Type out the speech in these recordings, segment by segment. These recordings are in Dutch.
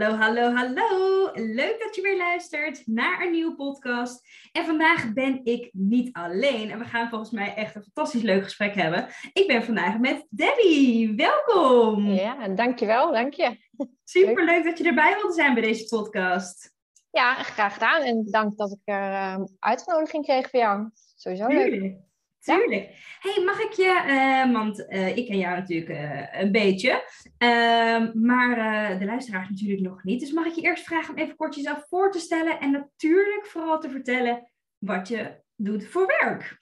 Hallo, hallo, hallo. Leuk dat je weer luistert naar een nieuwe podcast. En vandaag ben ik niet alleen. En we gaan volgens mij echt een fantastisch leuk gesprek hebben. Ik ben vandaag met Debbie. Welkom. Ja, dankjewel. Dank je. Super leuk dat je erbij wilde zijn bij deze podcast. Ja, graag gedaan. En dank dat ik er uh, uitgenodiging kreeg voor jou. Sowieso leuk. Tuurlijk. hey, mag ik je, uh, want uh, ik ken jou natuurlijk uh, een beetje, ehm, maar de luisteraars natuurlijk nog niet. Dus mag ik je eerst vragen om even kort jezelf voor te stellen en natuurlijk vooral te vertellen wat je doet voor werk.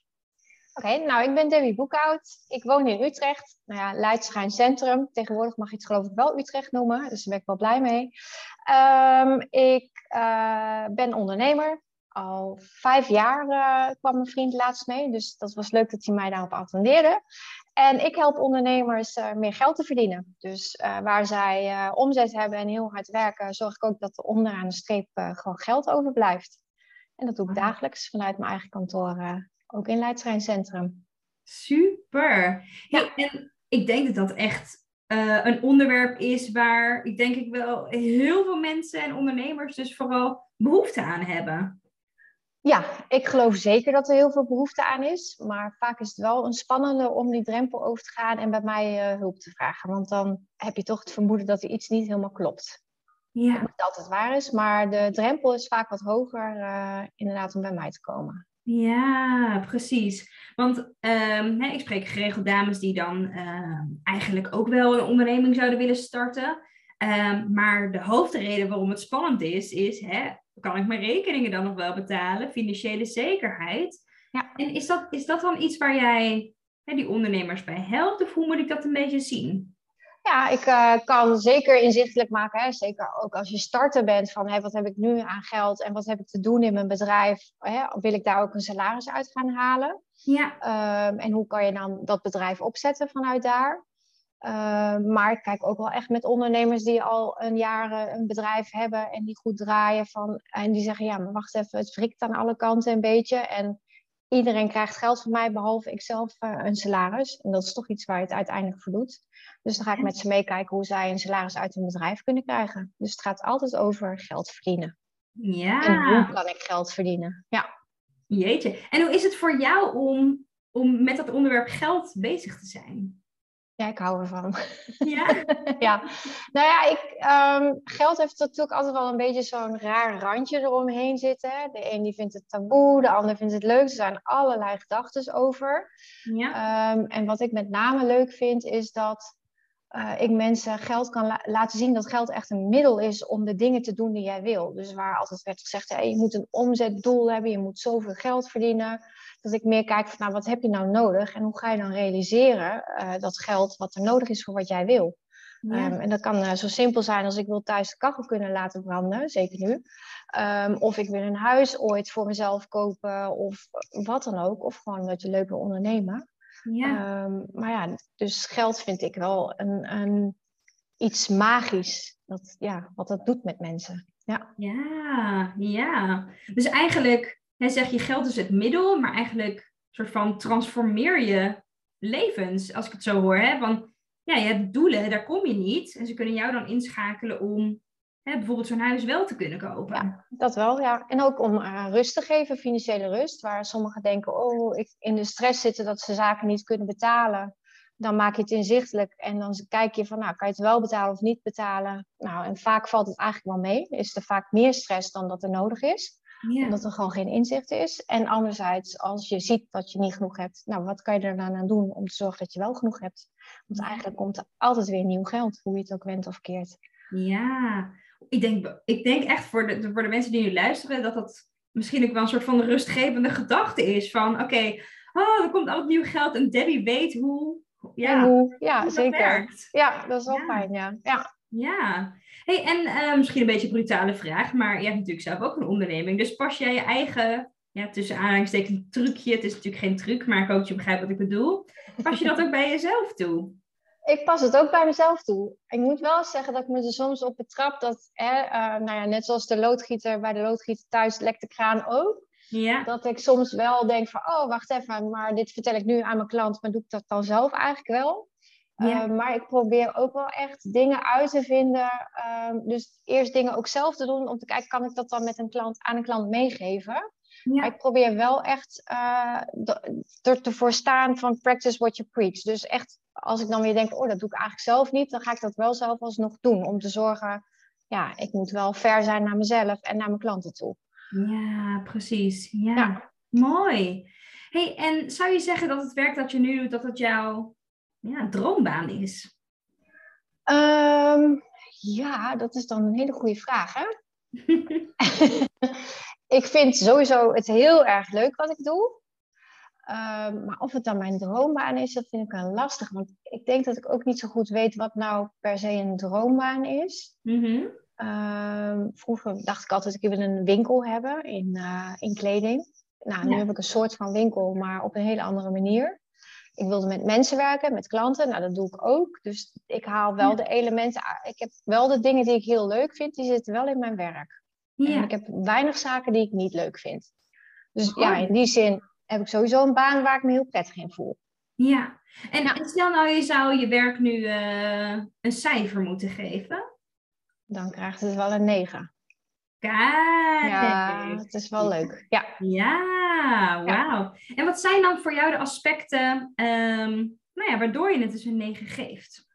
Oké, okay, nou ik ben Debbie Boekhout. Ik woon in Utrecht. Nou ja, Leidschijn Centrum. Tegenwoordig mag je het geloof ik wel Utrecht noemen, dus daar ben ik wel blij mee. Um, ik ben ondernemer al vijf jaar uh, kwam mijn vriend laatst mee. Dus dat was leuk dat hij mij daarop attendeerde. En ik help ondernemers uh, meer geld te verdienen. Dus uh, waar zij omzet hebben en heel hard werken, zorg ik ook dat er onderaan de streep gewoon geld overblijft. En dat doe ik dagelijks vanuit mijn eigen kantoor, ook in Leidschijn Centrum. Super! Ja, en ik denk dat dat echt een onderwerp is waar ik denk ik wel heel veel mensen en ondernemers dus vooral behoefte aan hebben. Ja, ik geloof zeker dat er heel veel behoefte aan is. Maar vaak is het wel een spannende om die drempel over te gaan en bij mij uh, hulp te vragen. Want dan heb je toch het vermoeden dat er iets niet helemaal klopt. Ja. Dat niet altijd waar is, maar de drempel is vaak wat hoger uh, inderdaad om bij mij te komen. Ja, precies. Want um, hè, ik spreek geregeld dames die dan uh, eigenlijk ook wel een onderneming zouden willen starten. Um, maar de hoofdreden waarom het spannend is, is hè, kan ik mijn rekeningen dan nog wel betalen? Financiële zekerheid. Ja. En is dat, is dat dan iets waar jij hè, die ondernemers bij helpt? Of hoe moet ik dat een beetje zien? Ja, ik uh, kan zeker inzichtelijk maken. Hè? Zeker ook als je starter bent van hey, wat heb ik nu aan geld en wat heb ik te doen in mijn bedrijf. Hè? Wil ik daar ook een salaris uit gaan halen? Ja. Um, en hoe kan je dan dat bedrijf opzetten vanuit daar? Uh, maar ik kijk ook wel echt met ondernemers die al een jaar een bedrijf hebben en die goed draaien. Van, en die zeggen, ja, maar wacht even, het wrikt aan alle kanten een beetje. En iedereen krijgt geld van mij, behalve ikzelf uh, een salaris. En dat is toch iets waar je het uiteindelijk voor doet. Dus dan ga ik met ze meekijken hoe zij een salaris uit hun bedrijf kunnen krijgen. Dus het gaat altijd over geld verdienen. Ja. En hoe kan ik geld verdienen? Ja. Jeetje. En hoe is het voor jou om, om met dat onderwerp geld bezig te zijn? Ja, ik hou ervan. Ja? ja. Nou ja, ik, um, geld heeft natuurlijk altijd wel een beetje zo'n raar randje eromheen zitten. De een die vindt het taboe, de ander vindt het leuk. Er zijn allerlei gedachten over. Ja. Um, en wat ik met name leuk vind, is dat uh, ik mensen geld kan la laten zien dat geld echt een middel is om de dingen te doen die jij wil. Dus waar altijd werd gezegd, hey, je moet een omzetdoel hebben, je moet zoveel geld verdienen dat ik meer kijk van nou, wat heb je nou nodig en hoe ga je dan realiseren uh, dat geld wat er nodig is voor wat jij wil. Ja. Um, en dat kan uh, zo simpel zijn als ik wil thuis de kachel kunnen laten branden, zeker nu. Um, of ik wil een huis ooit voor mezelf kopen of wat dan ook. Of gewoon dat je leuk wil ondernemen. Ja. Um, maar ja, dus geld vind ik wel een, een, iets magisch. Dat, ja, wat dat doet met mensen. Ja, ja. ja. Dus eigenlijk Hè, zeg je geld is het middel, maar eigenlijk soort van transformeer je levens, als ik het zo hoor. Hè? Want ja, je hebt doelen, daar kom je niet. En ze kunnen jou dan inschakelen om hè, bijvoorbeeld zo'n huis wel te kunnen kopen. Ja, dat wel, ja. En ook om uh, rust te geven, financiële rust. Waar sommigen denken, oh, ik in de stress zitten dat ze zaken niet kunnen betalen. Dan maak je het inzichtelijk en dan kijk je van, nou, kan je het wel betalen of niet betalen? Nou, en vaak valt het eigenlijk wel mee. Is er vaak meer stress dan dat er nodig is. Ja. Omdat er gewoon geen inzicht is. En anderzijds, als je ziet dat je niet genoeg hebt, nou, wat kan je er dan aan doen om te zorgen dat je wel genoeg hebt? Want eigenlijk komt er altijd weer nieuw geld, hoe je het ook went of keert. Ja, ik denk, ik denk echt voor de, voor de mensen die nu luisteren, dat dat misschien ook wel een soort van rustgevende gedachte is. Van oké, oh, er komt altijd nieuw geld en Debbie weet hoe. Ja, hoe, ja zeker. Ja, dat is wel fijn, ja. Ja. ja. Hey, en uh, misschien een beetje een brutale vraag, maar je hebt natuurlijk zelf ook een onderneming. Dus pas jij je eigen, ja, tussen aanhalingstekens, trucje. Het is natuurlijk geen truc, maar ik hoop dat je begrijpt wat ik bedoel. Pas je dat ook bij jezelf toe? Ik pas het ook bij mezelf toe. Ik moet wel zeggen dat ik me er soms op betrap dat, hè, uh, nou ja, net zoals de loodgieter bij de loodgieter thuis lekt de kraan ook. Ja. Dat ik soms wel denk van, oh, wacht even, maar dit vertel ik nu aan mijn klant, maar doe ik dat dan zelf eigenlijk wel? Ja. Uh, maar ik probeer ook wel echt dingen uit te vinden. Uh, dus eerst dingen ook zelf te doen om te kijken, kan ik dat dan met een klant, aan een klant meegeven? Ja. Maar ik probeer wel echt uh, er te voorstaan van practice what you preach. Dus echt als ik dan weer denk, oh, dat doe ik eigenlijk zelf niet, dan ga ik dat wel zelf alsnog doen. Om te zorgen, ja, ik moet wel ver zijn naar mezelf en naar mijn klanten toe. Ja, precies. Ja, mooi. hey, en zou je zeggen dat het werk dat je nu doet, dat het jouw ja, droombaan is? Um, ja, dat is dan een hele goede vraag, hè? ik vind sowieso het heel erg leuk wat ik doe. Ehm, maar of het dan mijn droombaan is, dat vind ik wel lastig. Want ik denk dat ik ook niet zo goed weet wat nou per se een droombaan is. Mhm. Ehm, vroeger dacht ik altijd, ik wil een winkel hebben in, uh, in kleding. Nou, nu heb ik een soort van winkel, maar op een hele andere manier. Ik wilde met mensen werken, met klanten. Nou, dat doe ik ook. Dus ik haal wel de elementen. Ik heb wel de dingen die ik heel leuk vind, die zitten wel in mijn werk. Ja. En ik heb weinig zaken die ik niet leuk vind. Dus ja, in die zin heb ik sowieso een baan waar ik me heel prettig in voel. Ja, en, nou, stel nou je zou je werk nu uh, een cijfer moeten geven. Dan krijgt het wel een 9. Kijk. Ja, het is wel leuk. Ja, ja wauw. En wat zijn dan voor jou de aspecten um, nou ja, waardoor je het dus een 9 geeft?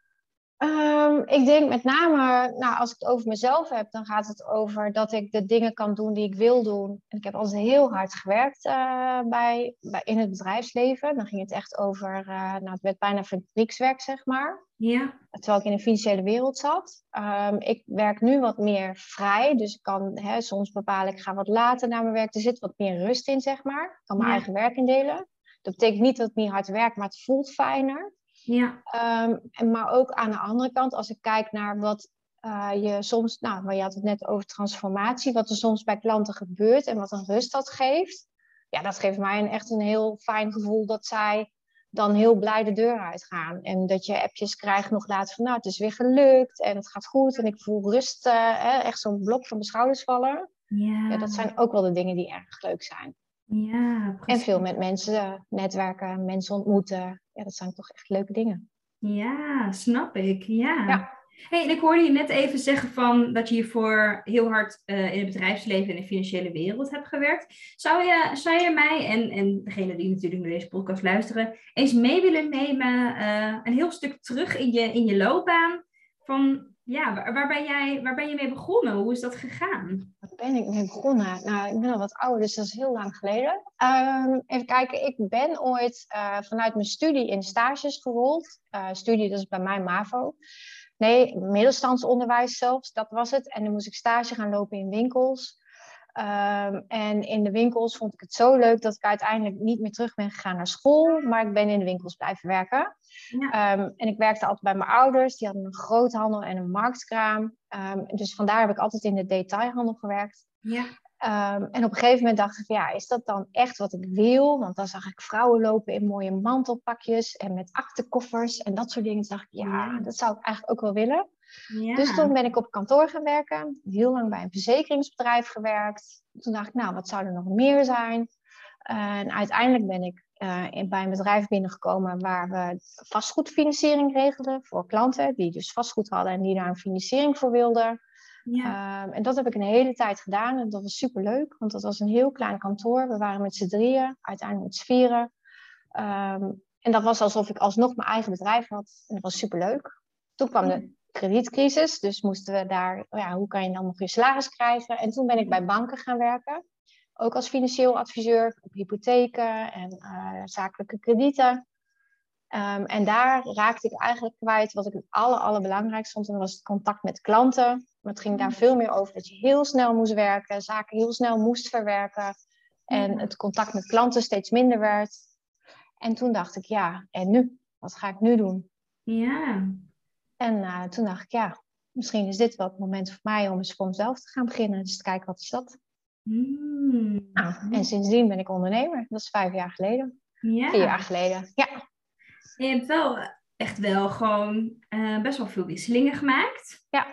Um, ik denk met name, nou, als ik het over mezelf heb, dan gaat het over dat ik de dingen kan doen die ik wil doen. En ik heb altijd heel hard gewerkt uh, bij, bij, in het bedrijfsleven. Dan ging het echt over, uh, nou, het werd bijna fabriekswerk, zeg maar. Ja. Terwijl ik in de financiële wereld zat. Um, ik werk nu wat meer vrij, dus ik kan hè, soms bepalen, ik ga wat later naar mijn werk. Er zit wat meer rust in, zeg maar. Ik kan mijn ja. eigen werk indelen. Dat betekent niet dat ik niet hard werk, maar het voelt fijner. Ja. Um, en, maar ook aan de andere kant, als ik kijk naar wat uh, je soms, nou, maar je had het net over transformatie, wat er soms bij klanten gebeurt en wat een rust dat geeft. Ja, dat geeft mij een, echt een heel fijn gevoel dat zij dan heel blij de deur uitgaan. En dat je appjes krijgt nog later van, nou, het is weer gelukt en het gaat goed en ik voel rust, uh, echt zo'n blok van mijn schouders vallen. Ja. ja. dat zijn ook wel de dingen die erg leuk zijn. Ja, precies. En veel met mensen netwerken, mensen ontmoeten. Ja, dat zijn toch echt leuke dingen. Ja, snap ik. Ja. ja. Hey, en ik hoorde je net even zeggen van dat je hiervoor heel hard uh, in het bedrijfsleven en de financiële wereld hebt gewerkt. Zou je, zou je mij en, en degene die natuurlijk naar deze podcast luisteren, eens mee willen nemen uh, een heel stuk terug in je, in je loopbaan? Van ja, waar, ben jij, waar ben je mee begonnen? Hoe is dat gegaan? Waar ben ik mee begonnen? Nou, ik ben al wat ouder, dus dat is heel lang geleden. Um, even kijken, ik ben ooit uh, vanuit mijn studie in stages gerold. Uh, studie, dat is bij mij MAVO. Nee, middelstandsonderwijs zelfs, dat was het. En dan moest ik stage gaan lopen in winkels. Um, en in de winkels vond ik het zo leuk dat ik uiteindelijk niet meer terug ben gegaan naar school, maar ik ben in de winkels blijven werken. Ja. Um, en ik werkte altijd bij mijn ouders, die hadden een groothandel en een marktkraam. Um, dus vandaar heb ik altijd in de detailhandel gewerkt. Ja. en op een gegeven moment dacht ik, ja, is dat dan echt wat ik wil? Want dan zag ik vrouwen lopen in mooie mantelpakjes en met aktekoffers en dat soort dingen. Toen dacht ik, ja, dat zou ik eigenlijk ook wel willen. Ja. Dus toen ben ik op kantoor gaan werken. Heel lang bij een verzekeringsbedrijf gewerkt. Toen dacht ik, nou, wat zou er nog meer zijn? En uiteindelijk ben ik uh, bij een bedrijf binnengekomen waar we vastgoedfinanciering regelden voor klanten die dus vastgoed hadden en die daar een financiering voor wilden. Ja. Um, en dat heb ik een hele tijd gedaan en dat was super leuk, want dat was een heel klein kantoor. We waren met z'n drieën, uiteindelijk met z'n vieren. Um, en dat was alsof ik alsnog mijn eigen bedrijf had en dat was super leuk. Toen kwam de kredietcrisis. Dus moesten we daar, ja, hoe kan je dan nog je salaris krijgen? En toen ben ik bij banken gaan werken. Ook als financieel adviseur op hypotheken en uh, zakelijke kredieten. Um, en daar raakte ik eigenlijk kwijt wat ik het aller, allerbelangrijkste vond. En dat was het contact met klanten. Maar het ging daar veel meer over dat je heel snel moest werken, zaken heel snel moest verwerken. En het contact met klanten steeds minder werd. En toen dacht ik, ja, en nu? Wat ga ik nu doen? Ja. En uh, toen dacht ik, ja, misschien is dit wel het moment voor mij om eens voor mezelf te gaan beginnen. Dus te kijken, wat is dat? Mm. Nou, en sindsdien ben ik ondernemer. Dat is vijf jaar geleden. Ja. Vier jaar geleden, ja. Je hebt wel echt wel gewoon uh, best wel veel wisselingen gemaakt. Ja.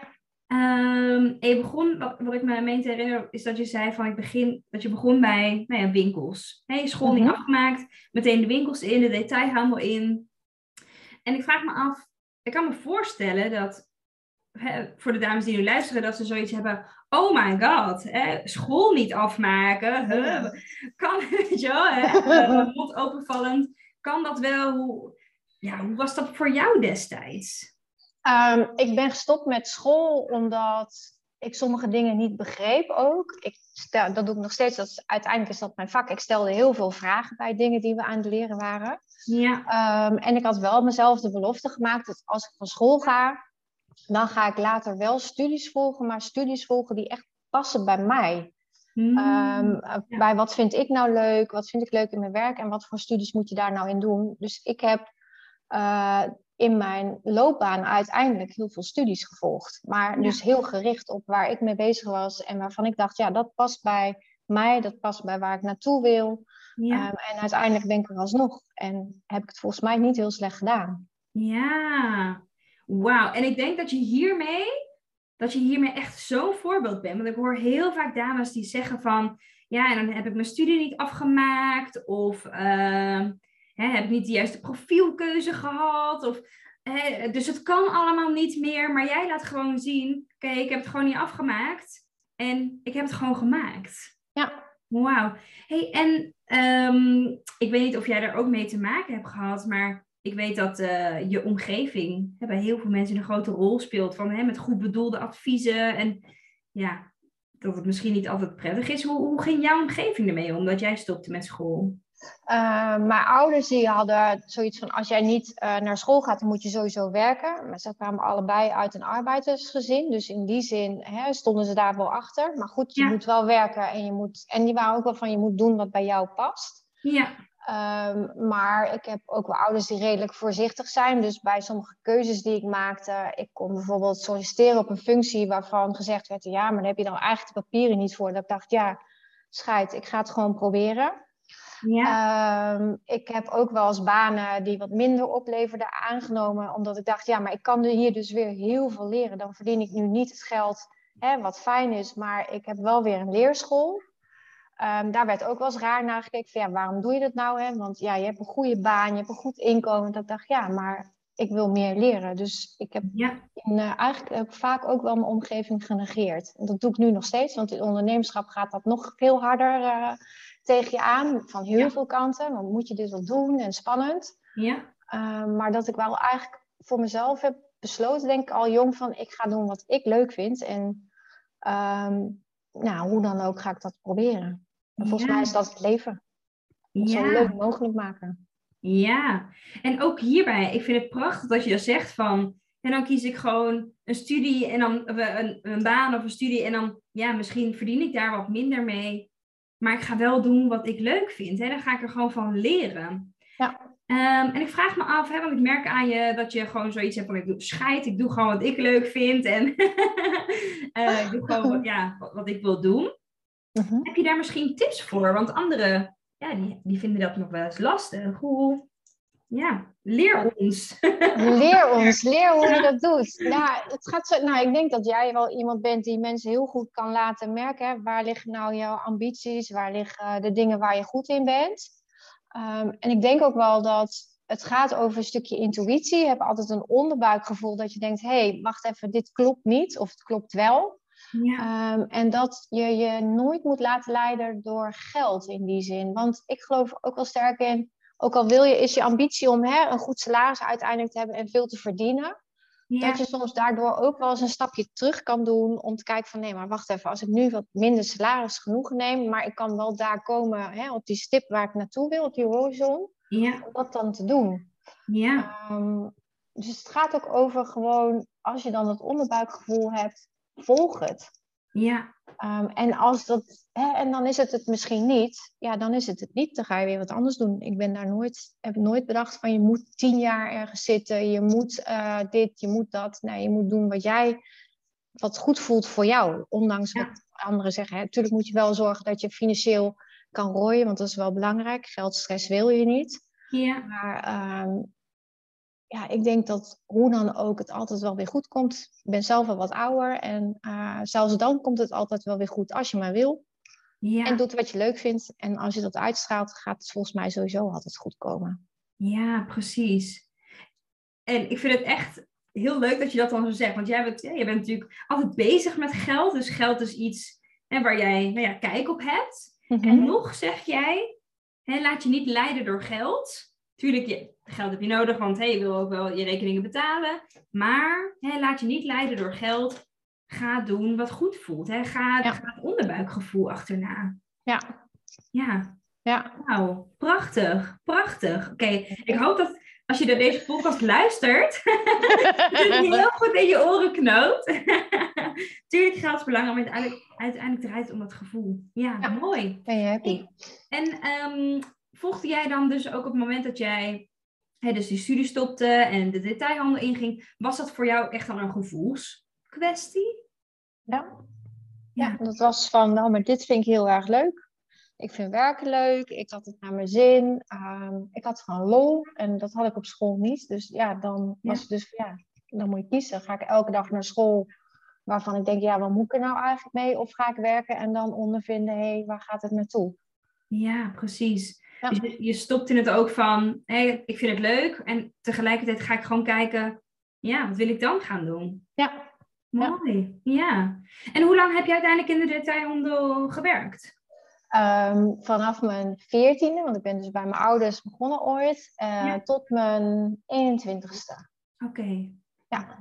Um, en je begon, wat, wat ik me meen te herinneren, is dat je zei van ik begin, dat je begon bij nou ja, winkels. Hey, school niet Mhm. afgemaakt, meteen de winkels in, de detailhandel in. En ik vraag me af, ik kan me voorstellen dat hè, voor de dames die nu luisteren, dat ze zoiets hebben. Oh my god, hè, school niet afmaken. Huh? Kan, je wel, hè, eh, mond openvallend. Kan dat wel? Hoe, ja, hoe was dat voor jou destijds? Ehm, ik ben gestopt met school omdat ik sommige dingen niet begreep ook. Ik stel, dat doe ik nog steeds. Dat is, uiteindelijk is dat mijn vak. Ik stelde heel veel vragen bij dingen die we aan het leren waren. Ja, Ehm, en ik had wel mezelf de belofte gemaakt dat als ik van school ga, dan ga ik later wel studies volgen, maar studies volgen die echt passen bij mij. Hmm. Ehm, eh, ja. Bij wat vind ik nou leuk, wat vind ik leuk in mijn werk en wat voor studies moet je daar nou in doen. Dus ik heb eh, in mijn loopbaan uiteindelijk heel veel studies gevolgd. Maar Ja. dus heel gericht op waar ik mee bezig was en waarvan ik dacht, ja, dat past bij mij, dat past bij waar ik naartoe wil. Ja, Ehm, en uiteindelijk ben ik er alsnog en heb ik het volgens mij niet heel slecht gedaan. ja. Wauw. En ik denk dat je hiermee, dat je hiermee echt zo'n voorbeeld bent. Want ik hoor heel vaak dames die zeggen van, ja, en dan heb ik mijn studie niet afgemaakt. Of ehm, hè, heb ik niet de juiste profielkeuze gehad. Of, hè, dus het kan allemaal niet meer. Maar jij laat gewoon zien, oké, ik heb het gewoon niet afgemaakt. En ik heb het gewoon gemaakt. Ja. Wauw. Hey, en ehm, ik weet niet of jij daar ook mee te maken hebt gehad, maar ik weet dat eh, je omgeving hè, bij heel veel mensen een grote rol speelt. Van, hè, met goed bedoelde adviezen. En ja, dat het misschien niet altijd prettig is. Hoe, hoe ging jouw omgeving ermee om dat jij stopte met school? Eh, mijn ouders die hadden zoiets van, als jij niet eh, naar school gaat, dan moet je sowieso werken. Maar ze kwamen allebei uit een arbeidersgezin. Dus in die zin hè, stonden ze daar wel achter. Maar goed, je Ja. moet wel werken. En, je moet, en die waren ook wel van, je moet doen wat bij jou past. Ja, Ehm, maar ik heb ook wel ouders die redelijk voorzichtig zijn. Dus bij sommige keuzes die ik maakte, ik kon bijvoorbeeld solliciteren op een functie waarvan gezegd werd, ja, maar daar heb je dan eigenlijk de papieren niet voor. Dat ik dacht, ja, scheid, ik ga het gewoon proberen. Ja, Ehm, ik heb ook wel eens banen die wat minder opleverden aangenomen, omdat ik dacht, ja, maar ik kan hier dus weer heel veel leren. Dan verdien ik nu niet het geld hè, wat fijn is, maar ik heb wel weer een leerschool. Ehm, daar werd ook wel eens raar naar gekeken van, ja, waarom doe je dat nou? Hè? Want ja, je hebt een goede baan, je hebt een goed inkomen. Dat ik dacht, ja, maar ik wil meer leren. Dus ik heb ja, in, eh, eigenlijk heb ik vaak ook wel mijn omgeving genegeerd. En dat doe ik nu nog steeds, want in ondernemerschap gaat dat nog veel harder eh, tegen je aan. Van heel Ja. veel kanten. Want moet je dit wel doen en spannend. ja, Ehm, maar dat ik wel eigenlijk voor mezelf heb besloten, denk ik al jong, van ik ga doen wat ik leuk vind. En ehm, nou, hoe dan ook ga ik dat proberen. En volgens Ja. mij is dat het leven. Zo leuk mogelijk maken. Ja, en ook hierbij, ik vind het prachtig dat je dat zegt van, en dan kies ik gewoon een studie en dan of een, een baan of een studie en dan, ja, misschien verdien ik daar wat minder mee, maar ik ga wel doen wat ik leuk vind. Hè? Dan ga ik er gewoon van leren. Ja. Ehm, en ik vraag me af, hè, want ik merk aan je dat je gewoon zoiets hebt van, ik doe scheid, ik doe gewoon wat ik leuk vind en eh, ik doe gewoon wat, ja, wat, wat ik wil doen. Mhm. Heb je daar misschien tips voor? Want anderen, ja, die, die vinden dat nog wel eens lastig. Hoe, ja, leer ons. Leer ons, leer hoe je dat doet. Ja, het gaat zo, nou, ik denk dat jij wel iemand bent die mensen heel goed kan laten merken. Hè, waar liggen nou jouw ambities? Waar liggen eh, de dingen waar je goed in bent? Ehm, en ik denk ook wel dat het gaat over een stukje intuïtie. Je hebt altijd een onderbuikgevoel dat je denkt: hé, hey, wacht even, dit klopt niet of het klopt wel. Ja, Ehm, en dat je je nooit moet laten leiden door geld in die zin. Want ik geloof ook wel sterk in, ook al wil je, is je ambitie om hè, een goed salaris uiteindelijk te hebben en veel te verdienen. ja, Dat je soms daardoor ook wel eens een stapje terug kan doen om te kijken van nee, maar wacht even, als ik nu wat minder salaris genoeg neem, maar ik kan wel daar komen hè, op die stip waar ik naartoe wil, op die horizon, ja, om dat dan te doen. ja, Ehm, dus het gaat ook over gewoon, als je dan dat onderbuikgevoel hebt, volg het. ja, Ehm, en als dat, hè, en dan is het het misschien niet, ja, dan is het het niet. Dan ga je weer wat anders doen. Ik ben daar nooit, heb nooit bedacht van je moet tien jaar ergens zitten, je moet uh, dit, je moet dat. Nee, je moet doen wat jij, wat goed voelt voor jou. Ondanks wat anderen zeggen. Hè. Natuurlijk moet je wel zorgen dat je financieel kan rooien, want dat is wel belangrijk. Geldstress wil je niet. Ja. Maar ehm, ja, ik denk dat hoe dan ook het altijd wel weer goed komt. Ik ben zelf al wat ouder en uh, zelfs dan komt het altijd wel weer goed als je maar wil. Ja. En doet wat je leuk vindt. En als je dat uitstraalt, gaat het volgens mij sowieso altijd goed komen. Ja, precies. En ik vind het echt heel leuk dat je dat dan zo zegt. Want jij bent, ja, jij bent natuurlijk altijd bezig met geld. Dus geld is iets hè, waar jij nou ja, kijk op hebt. En mhm. nog zeg jij, hè, laat je niet leiden door geld. Tuurlijk, je, geld heb je nodig, want hey, je wil ook wel je rekeningen betalen. Maar laat je niet leiden door geld. Ga doen wat goed voelt. Hè. Ga, ja. ga het onderbuikgevoel achterna. Ja. Ja. Ja. Nou, prachtig. Prachtig. Oké, ik hoop dat als je naar deze podcast luistert, dat je heel goed in je oren knoopt. Tuurlijk geld is belangrijk, maar uiteindelijk, uiteindelijk draait het om dat gevoel. Ja, mooi. Ben je happy? En um, volgde jij dan dus ook op het moment dat jij hè, dus die studie stopte en de detailhandel inging, was dat voor jou echt dan een gevoelskwestie? Ja. Ja, dat was van, nou, maar dit vind ik heel erg leuk. Ik vind werken leuk, ik had het naar mijn zin, um, ik had gewoon lol en dat had ik op school niet. Dus ja, dan was het dus, ja, dan moet je kiezen. Ga ik elke dag naar school waarvan ik denk, ja, wat moet ik er nou eigenlijk mee? Of ga ik werken en dan ondervinden, hé, hey, waar gaat het naartoe? Ja, precies. Dus je, je, stopt in het ook van, ik vind het leuk. En tegelijkertijd ga ik gewoon kijken, ja, wat wil ik dan gaan doen? Ja. Mooi, ja. En hoe lang heb je uiteindelijk in de detailhandel gewerkt? Um, vanaf mijn veertiende, want ik ben dus bij mijn ouders begonnen ooit, uh, tot mijn 21ste. Oké. Ja.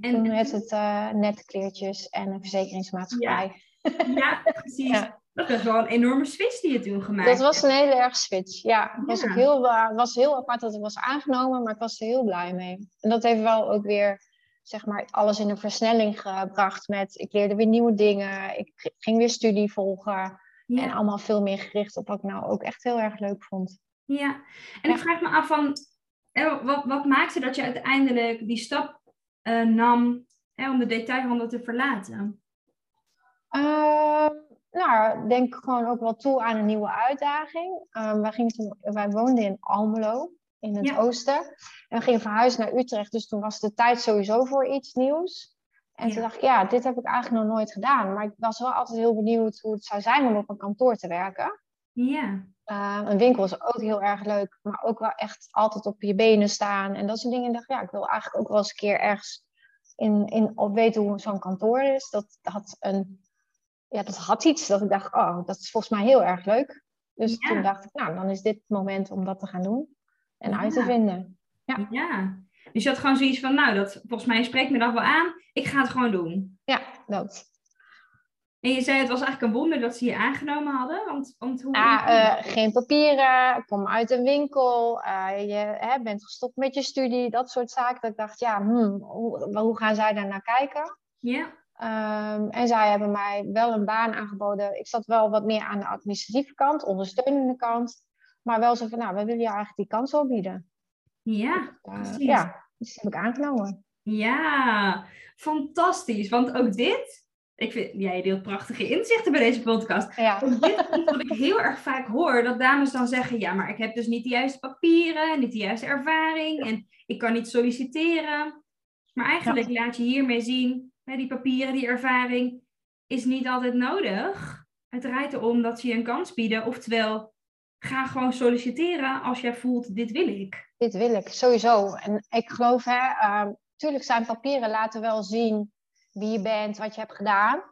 En toen werd het uh, net kleertjes en een verzekeringsmaatschappij. Ja, ja precies. ja. Dat was wel een enorme switch die je toen gemaakt Dat was een hele erg switch, ja. Het was, ook heel, was heel apart dat het was aangenomen, maar ik was er heel blij mee. En dat heeft wel ook weer, zeg maar, alles in een versnelling gebracht met... Ik leerde weer nieuwe dingen, ik ging weer studie volgen. En allemaal veel meer gericht op wat ik nou ook echt heel erg leuk vond. Ja, en ik vraag me af van... Wat, wat maakte dat je uiteindelijk die stap uh, nam hè, om de detailhandel te verlaten? Uh, nou, denk gewoon ook wel toe aan een nieuwe uitdaging. Um, wij, gingen toen, wij woonden in Almelo, in het oosten. En we gingen verhuizen naar Utrecht, dus toen was de tijd sowieso voor iets nieuws. En toen dacht ik, ja, dit heb ik eigenlijk nog nooit gedaan. Maar ik was wel altijd heel benieuwd hoe het zou zijn om op een kantoor te werken. Ja. Uh, een winkel is ook heel erg leuk, maar ook wel echt altijd op je benen staan en dat soort dingen. En ik dacht, ja, ik wil eigenlijk ook wel eens een keer ergens in, in, op weten hoe zo'n kantoor is. Dat had een ja, dat had iets dat ik dacht, oh, dat is volgens mij heel erg leuk. Dus toen dacht ik, nou, dan is dit het moment om dat te gaan doen en uit te vinden. Ja. ja. Dus je had gewoon zoiets van, nou, dat volgens mij spreekt me dat wel aan. Ik ga het gewoon doen. Ja, dat. En je zei, het was eigenlijk een wonder dat ze je aangenomen hadden. Want, want hoe... Ja, uh, geen papieren, kom uit een winkel, uh, je hè, bent gestopt met je studie, dat soort zaken. Dat ik dacht, ja, hmm, hoe, hoe gaan zij daar naar kijken? Ja. Um, en zij hebben mij wel een baan aangeboden. Ik zat wel wat meer aan de administratieve kant, ondersteunende kant. Maar wel zo van, nou, we willen je eigenlijk die kans wel bieden. Ja, uh, precies. Ja, dus heb ik aangenomen. Ja, fantastisch. Want ook dit, ik vind, jij deelt prachtige inzichten bij deze podcast. Ja. dit is wat ik heel erg vaak hoor, dat dames dan zeggen, ja, maar ik heb dus niet de juiste papieren, niet de juiste ervaring en ik kan niet solliciteren. Maar eigenlijk laat je hiermee zien, die papieren, die ervaring, is niet altijd nodig. Het draait erom dat ze je een kans bieden. Oftewel, ga gewoon solliciteren als jij voelt, dit wil ik. Dit wil ik, sowieso. En ik geloof, hè, uh, tuurlijk zijn papieren laten wel zien wie je bent, wat je hebt gedaan.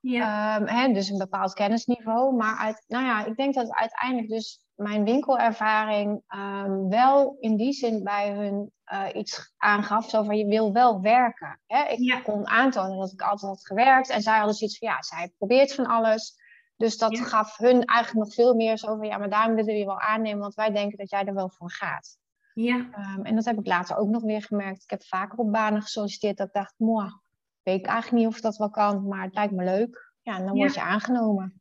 Ja. Um, hè, dus een bepaald kennisniveau. Maar uit, nou ja, ik denk dat uiteindelijk dus mijn winkelervaring um, wel in die zin bij hun uh, iets aangaf. Zo van je wil wel werken. Hè? Ik kon aantonen dat ik altijd had gewerkt. En zij hadden zoiets van ja, zij probeert van alles. Dus dat gaf hun eigenlijk nog veel meer zo van ja, maar daarom willen we je wel aannemen. Want wij denken dat jij er wel voor gaat. Ja. Um, en dat heb ik later ook nog weer gemerkt. Ik heb vaker op banen gesolliciteerd dat ik dacht, mooi, weet ik eigenlijk niet of dat wel kan. Maar het lijkt me leuk. Ja, en dan word je aangenomen.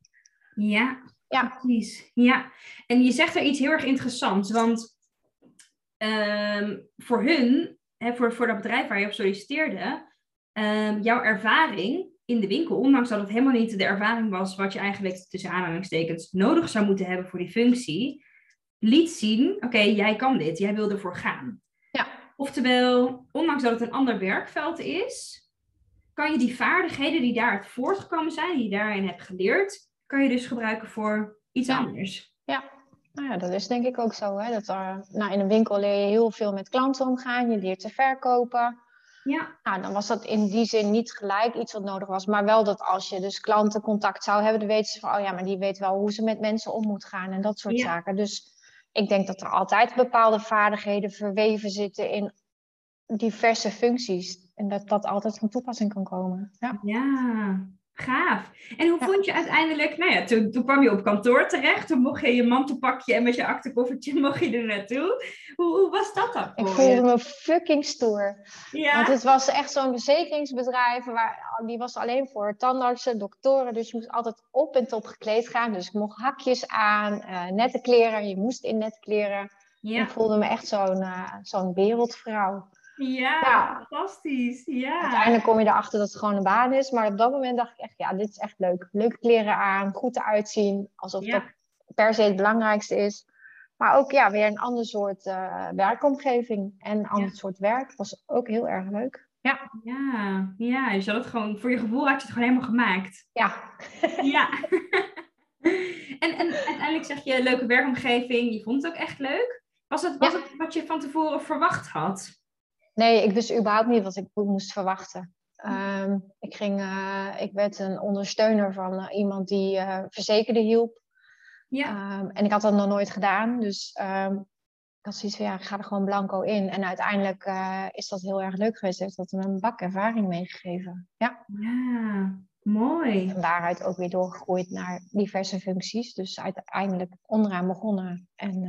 Ja, ja, precies. Ja, en je zegt er iets heel erg interessants, want ehm, voor hun, hè, voor, voor dat bedrijf waar je op solliciteerde, um, jouw ervaring in de winkel, ondanks dat het helemaal niet de ervaring was wat je eigenlijk tussen aanhalingstekens nodig zou moeten hebben voor die functie, liet zien, oké, jij kan dit, jij wil ervoor gaan. Ja. Oftewel, ondanks dat het een ander werkveld is, kan je die vaardigheden die daaruit voortgekomen zijn, die je daarin hebt geleerd, kan je dus gebruiken voor iets anders. Ja. Nou ja, dat is denk ik ook zo. Hè? Dat er, nou, in een winkel leer je heel veel met klanten omgaan, je leert te verkopen. Ja. Nou, dan was dat in die zin niet gelijk iets wat nodig was, maar wel dat als je dus klantencontact zou hebben, dan weten ze van, oh ja, maar die weet wel hoe ze met mensen om moet gaan en dat soort zaken. Dus ik denk dat er altijd bepaalde vaardigheden verweven zitten in diverse functies. En dat dat altijd van toepassing kan komen. Ja, ja gaaf. En hoe vond je uiteindelijk, nou ja, toen, toen kwam je op kantoor terecht, toen mocht je je mantelpakje en met je aktekoffertje mocht je er naartoe. Hoe, hoe was dat dan? Ik voelde me fucking stoer. Ja. Want het was echt zo'n verzekeringsbedrijf, waar, die was alleen voor tandartsen, doktoren, dus je moest altijd op en top gekleed gaan. Dus ik mocht hakjes aan, uh, nette kleren, je moest in nette kleren. Ja. Ik voelde me echt zo'n uh, zo'n wereldvrouw. Ja, fantastisch. Ja. Uiteindelijk kom je erachter dat het gewoon een baan is. Maar op dat moment dacht ik echt, ja, dit is echt leuk. Leuke kleren aan, goed eruit zien. Alsof dat per se het belangrijkste is. Maar ook ja, weer een ander soort uh, werkomgeving. En een ander soort werk. Was ook heel erg leuk. Ja. Ja, ja, dus je had het gewoon, voor je gevoel had je het gewoon helemaal gemaakt. Ja. Ja. en, en uiteindelijk zeg je leuke werkomgeving. Je vond het ook echt leuk. Was het, was het wat je van tevoren verwacht had? Nee, ik wist überhaupt niet wat ik moest verwachten. Ehm, ik, ging, uh, ik werd een ondersteuner van uh, iemand die uh, verzekerde hielp. Ja. Um, en ik had dat nog nooit gedaan. Dus um, ik had zoiets van, ja, ik ga er gewoon blanco in. En uiteindelijk is dat heel erg leuk geweest. Heeft dat me een bak ervaring meegegeven. Ja. Ja, mooi. En daaruit ook weer doorgegroeid naar diverse functies. Dus uiteindelijk onderaan begonnen. En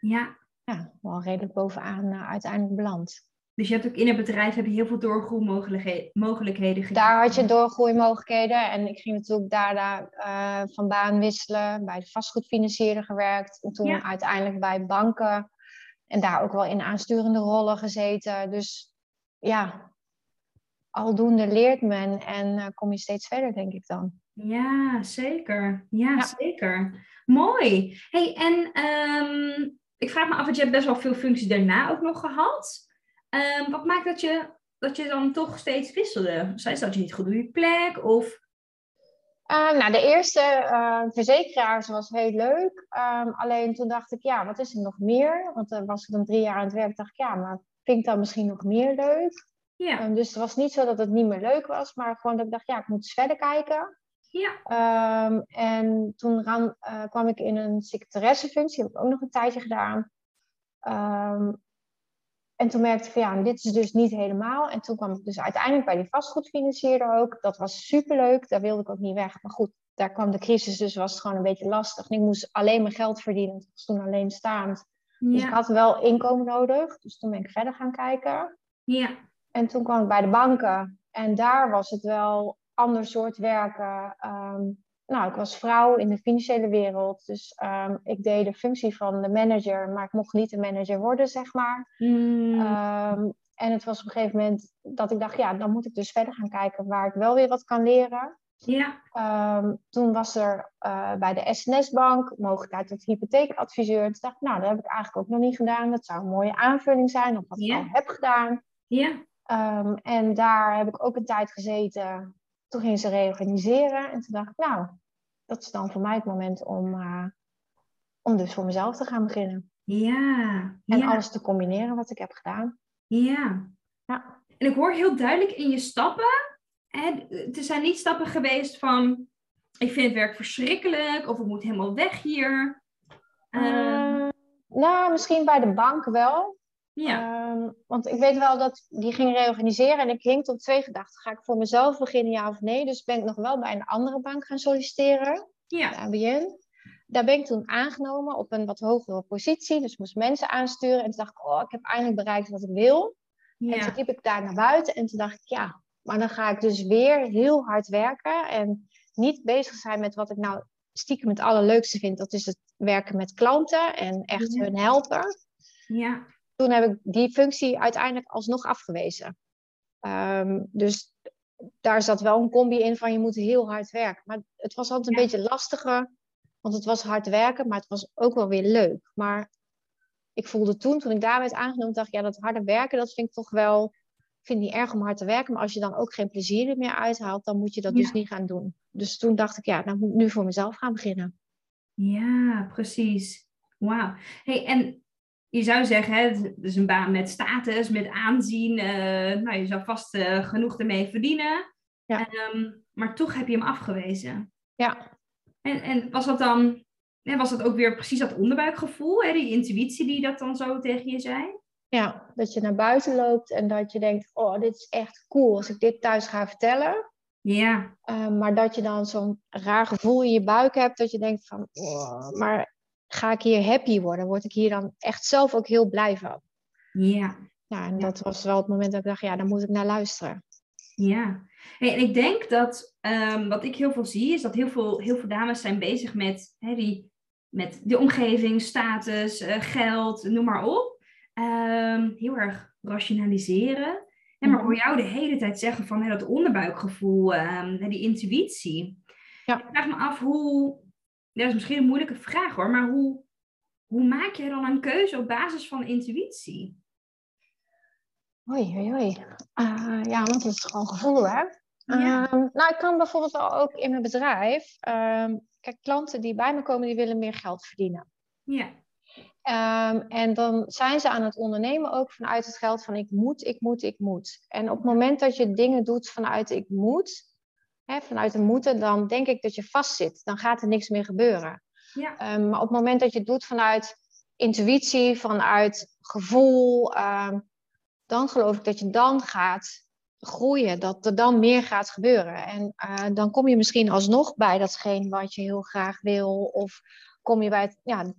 ja. ja, wel redelijk bovenaan uiteindelijk beland. Dus je hebt ook in het bedrijf heb je heel veel doorgroeimogelijkheden gekregen. Daar had je doorgroeimogelijkheden. En ik ging natuurlijk daarna uh, van baan wisselen. Bij de vastgoedfinancier gewerkt. En toen uiteindelijk bij banken. En daar ook wel in aansturende rollen gezeten. Dus ja, aldoende leert men. En uh, kom je steeds verder, denk ik dan. Ja, zeker. Ja, zeker. Mooi. Hey, en um, ik vraag me af, want je hebt best wel veel functies daarna ook nog gehad. Um, wat maakt dat je, dat je dan toch steeds wisselde? Zij dat je niet goed op je plek? Of... Uh, nou, de eerste uh, verzekeraars was heel leuk. Um, alleen toen dacht ik, ja, wat is er nog meer? Want dan was ik dan drie jaar aan het werk. dacht ik, ja, maar vind ik dan misschien nog meer leuk? Ja. Um, dus het was niet zo dat het niet meer leuk was, maar gewoon dat ik dacht, ja, ik moet eens verder kijken. Ja. Um, en toen ran, uh, kwam ik in een secretaressefunctie, heb ik ook nog een tijdje gedaan. Um, en toen merkte ik van ja, dit is dus niet helemaal. En toen kwam ik dus uiteindelijk bij die vastgoedfinancier ook. Dat was superleuk, daar wilde ik ook niet weg. Maar goed, daar kwam de crisis, dus was het gewoon een beetje lastig. En ik moest alleen mijn geld verdienen, ik was toen alleenstaand. Ja. Dus ik had wel inkomen nodig, dus toen ben ik verder gaan kijken. Ja. En toen kwam ik bij de banken. En daar was het wel ander soort werken. Um, nou, ik was vrouw in de financiële wereld. Dus um, ik deed de functie van de manager, maar ik mocht niet de manager worden, zeg maar. Mm. Um, en het was op een gegeven moment dat ik dacht, ja, dan moet ik dus verder gaan kijken waar ik wel weer wat kan leren. Ja. Um, toen was er uh, bij de SNS-bank mogelijkheid tot hypotheekadviseur. Toen dacht ik, nou, dat heb ik eigenlijk ook nog niet gedaan. Dat zou een mooie aanvulling zijn op wat ja. ik al heb gedaan. Ja. en daar heb ik ook een tijd gezeten toen ging ze reorganiseren en toen dacht ik, nou, dat is dan voor mij het moment om, uh, om dus voor mezelf te gaan beginnen. Ja. En ja. alles te combineren wat ik heb gedaan. Ja. ja. En ik hoor heel duidelijk in je stappen, hè, het zijn niet stappen geweest van, ik vind het werk verschrikkelijk of ik moet helemaal weg hier. Uh, nou, misschien bij de bank wel. Ja. Um, want ik weet wel dat die ging reorganiseren en ik hing tot twee gedachten. Ga ik voor mezelf beginnen, ja of nee? Dus ben ik nog wel bij een andere bank gaan solliciteren. Ja. De ABN. Daar ben ik toen aangenomen op een wat hogere positie. Dus moest mensen aansturen. En toen dacht ik, oh, ik heb eindelijk bereikt wat ik wil. Ja. En toen liep ik daar naar buiten en toen dacht ik, ja, maar dan ga ik dus weer heel hard werken. En niet bezig zijn met wat ik nou stiekem het allerleukste vind. Dat is het werken met klanten en echt hun helpen. Ja. Toen heb ik die functie uiteindelijk alsnog afgewezen. Ehm, dus daar zat wel een combi in van je moet heel hard werken. Maar het was altijd een beetje lastiger, want het was hard werken, maar het was ook wel weer leuk. Maar ik voelde toen, toen ik daar werd aangenomen, dacht ik, ja, dat harde werken, dat vind ik toch wel, ik vind het niet erg om hard te werken, maar als je dan ook geen plezier er meer uithaalt, dan moet je dat dus niet gaan doen. Dus toen dacht ik, ja, dan moet ik nu voor mezelf gaan beginnen. Ja, precies. Wauw. Hey, en je zou zeggen, hè, het is een baan met status, met aanzien. Uh, nou, je zou vast uh, genoeg ermee verdienen. Ja. Ehm, maar toch heb je hem afgewezen. Ja. En, en was dat dan, was dat ook weer precies dat onderbuikgevoel, hè, die intuïtie die dat dan zo tegen je zei? Ja, dat je naar buiten loopt en dat je denkt, oh, dit is echt cool als ik dit thuis ga vertellen. Ja. Uh, maar dat je dan zo'n raar gevoel in je buik hebt, dat je denkt van, oh, maar ga ik hier happy worden? Word ik hier dan echt zelf ook heel blij van? Ja. Ja, en dat was wel het moment dat ik dacht, ja, daar moet ik naar luisteren. Ja, en ik denk dat um, wat ik heel veel zie, is dat heel veel, heel veel dames zijn bezig met, hè, die, met de omgeving, status, uh, geld, noem maar op. Um, heel erg rationaliseren. En maar mhm. voor jou de hele tijd zeggen van hè, dat onderbuikgevoel, um, die intuïtie. Ja. Ik vraag me af hoe, dat is misschien een moeilijke vraag hoor, maar hoe, hoe maak je dan een keuze op basis van intuïtie? Oei, oei, oei. Uh, ja, want het is gewoon gevoel, hè? Ja. Um, nou, ik kan bijvoorbeeld wel ook in mijn bedrijf. Um, kijk, klanten die bij me komen, die willen meer geld verdienen. Ja. Um, en dan zijn ze aan het ondernemen ook vanuit het geld van ik moet, ik moet, ik moet. En op het moment dat je dingen doet vanuit ik moet, hè, vanuit de moeten, dan denk ik dat je vastzit. Dan gaat er niks meer gebeuren. Ja. Um, maar op het moment dat je het doet vanuit intuïtie, vanuit gevoel, um, dan geloof ik dat je dan gaat groeien, dat er dan meer gaat gebeuren. En uh, dan kom je misschien alsnog bij datgene wat je heel graag wil, of kom je bij het, ja,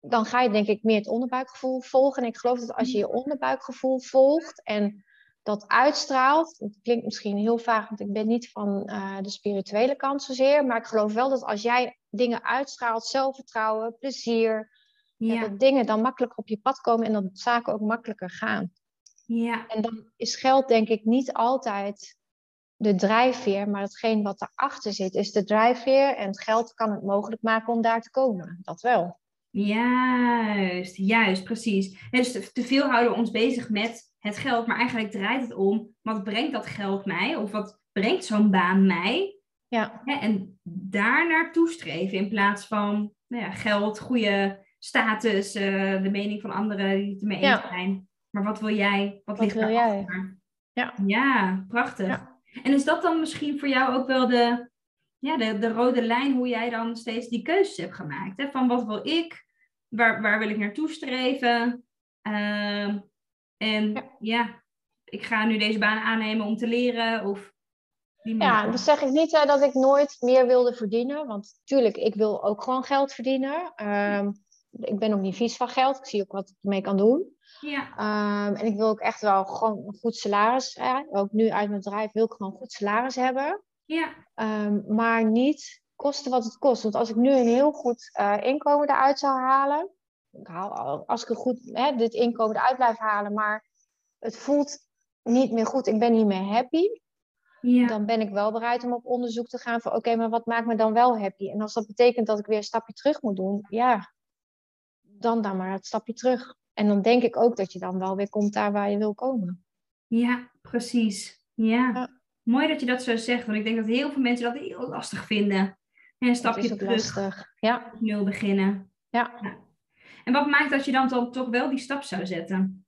dan ga je denk ik meer het onderbuikgevoel volgen. En ik geloof dat als je je onderbuikgevoel volgt en dat uitstraalt. Het klinkt misschien heel vaag, want ik ben niet van uh, de spirituele kant zozeer. Maar ik geloof wel dat als jij dingen uitstraalt, zelfvertrouwen, plezier, ja. dat dingen dan makkelijk op je pad komen en dat zaken ook makkelijker gaan. Ja. En dan is geld denk ik niet altijd de drijfveer, maar hetgeen wat erachter zit is de drijfveer. En het geld kan het mogelijk maken om daar te komen. Dat wel. Juist, juist, precies. En dus te veel houden we ons bezig met het geld, maar eigenlijk draait het om, wat brengt dat geld mij? Of wat brengt zo'n baan mij? Ja. en daar naartoe streven in plaats van nou ja, geld, goede status, uh, de mening van anderen die het ermee eens zijn. Maar wat wil jij? Wat, ligt wil jij? Ja. ja, prachtig. En is dat dan misschien voor jou ook wel de, ja, de, de rode lijn hoe jij dan steeds die keuzes hebt gemaakt? Hè? Van wat wil ik? Waar, waar wil ik naartoe streven? Uh, en ja. ik ga nu deze baan aannemen om te leren of die Ja, dus zeg ik niet uh, dat ik nooit meer wilde verdienen. Want natuurlijk, ik wil ook gewoon geld verdienen. Um, ik ben ook niet vies van geld. Ik zie ook wat ik ermee kan doen. Ja. Um, en ik wil ook echt wel gewoon een goed salaris. Hè? Ook nu uit mijn bedrijf wil ik gewoon een goed salaris hebben. Ja. Um, maar niet kosten wat het kost. Want als ik nu een heel goed uh, inkomen eruit zou halen, ik haal, als ik een goed, hè, dit inkomen eruit blijf halen, maar het voelt niet meer goed, ik ben niet meer happy, ja. dan ben ik wel bereid om op onderzoek te gaan van oké, maar wat maakt me dan wel happy? En als dat betekent dat ik weer een stapje terug moet doen, ja, dan dan maar het stapje terug. En dan denk ik ook dat je dan wel weer komt daar waar je wil komen. Ja, precies. Ja. ja. Mooi dat je dat zo zegt, want ik denk dat heel veel mensen dat heel lastig vinden. En een stapje terug. Lastig. Ja. Nul beginnen. Ja. ja. En wat maakt dat je dan, dan toch wel die stap zou zetten?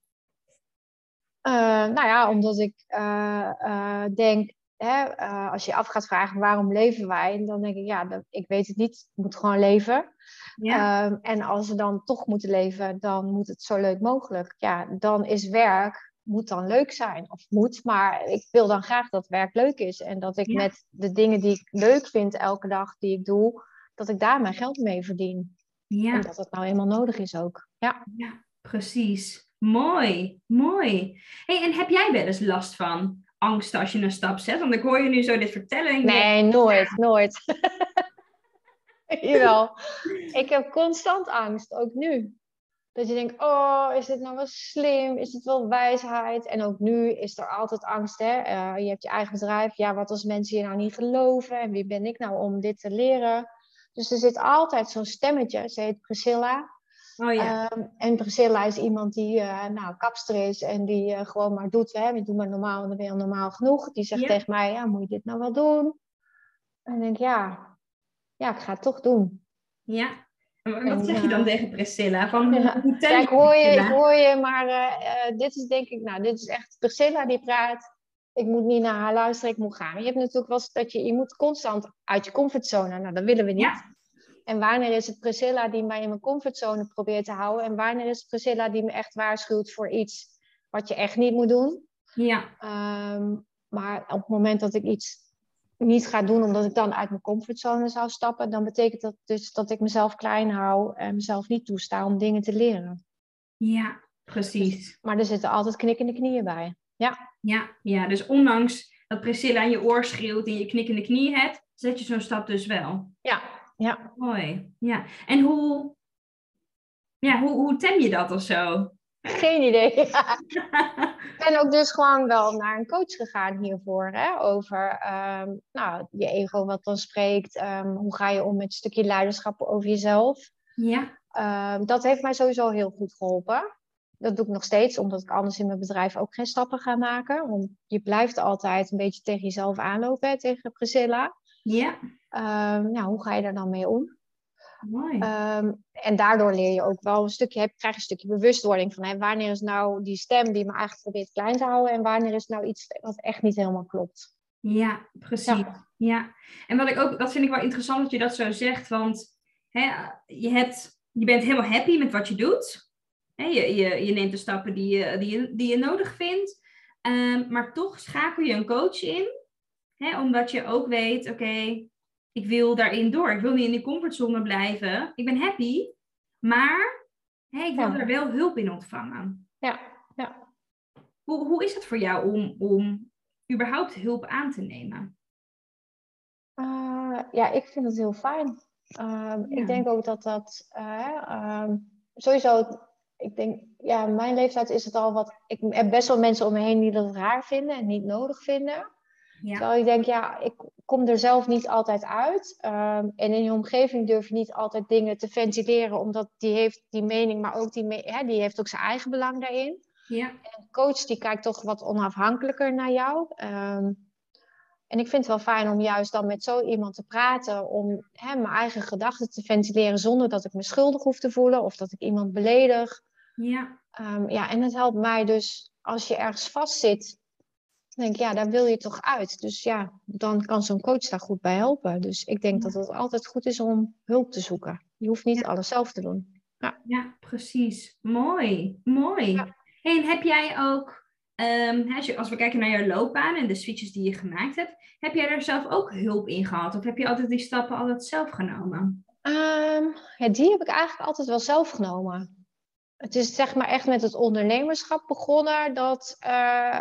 Uh, nou ja, omdat ik uh, uh, denk, hè, als je af gaat vragen waarom leven wij, dan denk ik, ja, dat, ik weet het niet, ik moet gewoon leven. Ja. Ehm, en als we dan toch moeten leven, dan moet het zo leuk mogelijk. Ja, dan is werk, moet dan leuk zijn. Of moet, maar ik wil dan graag dat werk leuk is. En dat ik met de dingen die ik leuk vind elke dag, die ik doe, dat ik daar mijn geld mee verdien. Ja. dat het nou eenmaal nodig is ook. Ja, ja precies. Mooi, mooi. Hey, en heb jij wel eens last van angsten als je een stap zet? Want ik hoor je nu zo dit vertellen. Nee, nooit, nooit. Jawel. Ik heb constant angst, ook nu. Dat je denkt, oh, is dit nou wel slim? Is het wel wijsheid? En ook nu is er altijd angst, hè? Uh, je hebt je eigen bedrijf. Ja, wat als mensen je nou niet geloven? En wie ben ik nou om dit te leren? Dus er zit altijd zo'n stemmetje. Ze heet Priscilla. Oh, ja. Um, en Priscilla is iemand die uh, nou, kapster is en die uh, gewoon maar doet. Hè? doe maar normaal en dan ben je normaal genoeg. Die zegt tegen mij, ja, moet je dit nou wel doen? En ik denk, ja, ja, ik ga het toch doen. Ja, en wat zeg je dan uh, tegen Priscilla? Van, ja. hoe ja, ik hoor je, ik hoor je, maar dit is denk ik, nou, dit is echt Priscilla die praat. Ik moet niet naar haar luisteren, ik moet gaan. Je hebt natuurlijk wel eens dat je, je moet constant uit je comfortzone. Nou, dat willen we niet. Ja. En wanneer is het Priscilla die mij in mijn comfortzone probeert te houden? En wanneer is het Priscilla die me echt waarschuwt voor iets wat je echt niet moet doen? Ja. Um, maar op het moment dat ik iets niet ga doen omdat ik dan uit mijn comfortzone zou stappen, dan betekent dat dus dat ik mezelf klein hou en mezelf niet toesta om dingen te leren. Ja, precies. Dus, maar er zitten altijd knikkende knieën bij. Ja. Ja, ja, dus ondanks dat Priscilla aan je oor schreeuwt en je knikkende knieën hebt, zet je zo'n stap dus wel. Ja, ja. Mooi. Ja. En hoe, ja, hoe, hoe tem je dat of zo? Geen idee. ik ben ook dus gewoon wel naar een coach gegaan hiervoor. Hè? Over um, nou, je ego wat dan spreekt. Um, hoe ga je om met een stukje leiderschap over jezelf. Ja. Um, dat heeft mij sowieso heel goed geholpen. Dat doe ik nog steeds, omdat ik anders in mijn bedrijf ook geen stappen ga maken. Want je blijft altijd een beetje tegen jezelf aanlopen, hè, tegen Priscilla. Ja. nou, hoe ga je daar dan mee om? Mooi. Um, en daardoor leer je ook wel een stukje, heb, krijg je een stukje bewustwording van hè, wanneer is nou die stem die me eigenlijk probeert klein te houden en wanneer is nou iets wat echt niet helemaal klopt. Ja, precies. Ja. En wat ik ook, dat vind ik wel interessant dat je dat zo zegt, want hè, je, hebt, je bent helemaal happy met wat je doet. Je, je, je neemt de stappen die je, die je, die je nodig vindt, um, maar toch schakel je een coach in, hè, omdat je ook weet, oké, ik wil daarin door. Ik wil niet in die comfortzone blijven. Ik ben happy, maar hey, ik wil er wel hulp in ontvangen. Ja, ja. Hoe, hoe is het voor jou om, om überhaupt hulp aan te nemen? Uh, ja, ik vind het heel fijn. Uh, ja. Ik denk ook dat dat uh, sowieso, ik denk, ja, mijn leeftijd is het al wat. Ik heb best wel mensen om me heen die dat raar vinden en niet nodig vinden. Ja. Terwijl ik denk, ja, ik kom er zelf niet altijd uit. Um, en in je omgeving durf je niet altijd dingen te ventileren, omdat die heeft die mening, maar ook die, me hè, die heeft ook zijn eigen belang daarin. Ja. En een coach die kijkt toch wat onafhankelijker naar jou. Um, en ik vind het wel fijn om juist dan met zo iemand te praten, om hè, mijn eigen gedachten te ventileren zonder dat ik me schuldig hoef te voelen of dat ik iemand beledig. Ja. Um, ja, en het helpt mij dus als je ergens vastzit denk ik, ja, daar wil je toch uit. Dus ja, dan kan zo'n coach daar goed bij helpen. Dus ik denk dat het altijd goed is om hulp te zoeken. Je hoeft niet alles zelf te doen. Ja, ja precies. Mooi, mooi. Ja. en heb jij ook, um, als, we kijken naar jouw loopbaan en de switches die je gemaakt hebt, heb jij daar zelf ook hulp in gehad? Of heb je altijd die stappen altijd zelf genomen? Um, ja, die heb ik eigenlijk altijd wel zelf genomen. Het is zeg maar echt met het ondernemerschap begonnen dat uh,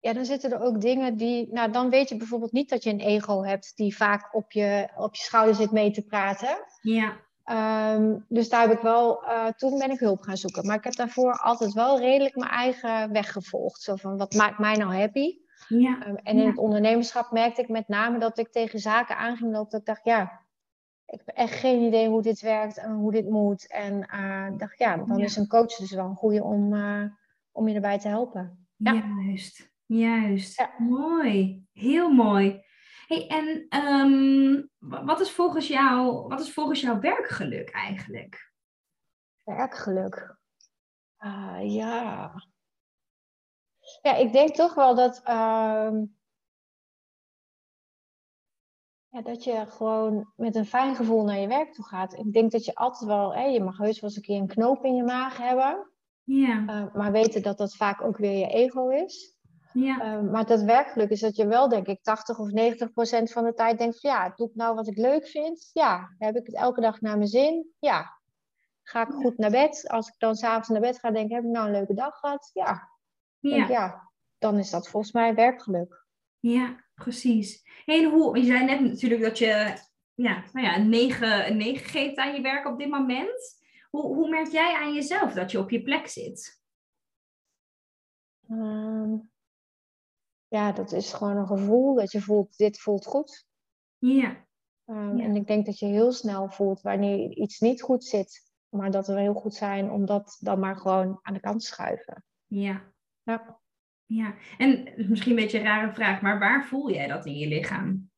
ja, dan zitten er ook dingen die. Nou, dan weet je bijvoorbeeld niet dat je een ego hebt die vaak op je, op je schouder zit mee te praten. Ja. Um, dus daar heb ik wel. Uh, toen ben ik hulp gaan zoeken. Maar ik heb daarvoor altijd wel redelijk mijn eigen weg gevolgd. Zo van wat maakt mij nou happy? Ja. Um, en in het ondernemerschap merkte ik met name dat ik tegen zaken aanging lopen. Dat ik dacht, ja, ik heb echt geen idee hoe dit werkt en hoe dit moet. En uh, dacht, ja, dan ja. is een coach dus wel een goede om, uh, om je erbij te helpen. Ja. Juist. Juist, ja. mooi. Heel mooi. Hey, en um, wat, is volgens jou, wat is volgens jou werkgeluk eigenlijk? Werkgeluk? Uh, ja. Ja, ik denk toch wel dat, uh, ja, dat je gewoon met een fijn gevoel naar je werk toe gaat. Ik denk dat je altijd wel, hè, je mag heus wel eens een keer een knoop in je maag hebben. Ja. Uh, maar weten dat dat vaak ook weer je ego is. Ja. Uh, maar dat werkgeluk is dat je wel, denk ik, 80 of 90 procent van de tijd denkt: van, ja, doe ik nou wat ik leuk vind? Ja. Heb ik het elke dag naar mijn zin? Ja. Ga ik goed naar bed? Als ik dan s'avonds naar bed ga, denk ik: heb ik nou een leuke dag gehad? Ja. Ja. Denk, ja. dan is dat volgens mij werkgeluk. Ja, precies. En hoe, je zei net natuurlijk dat je ja, nou ja, een 9, een 9 geeft aan je werk op dit moment. Hoe, hoe merk jij aan jezelf dat je op je plek zit? Ehm, ja, dat is gewoon een gevoel dat je voelt, dit voelt goed. Ja. Um, En ik denk dat je heel snel voelt wanneer iets niet goed zit. Maar dat we heel goed zijn om dat dan maar gewoon aan de kant te schuiven. Ja. Ja. Ja, en misschien een beetje een rare vraag, maar waar voel jij dat in je lichaam?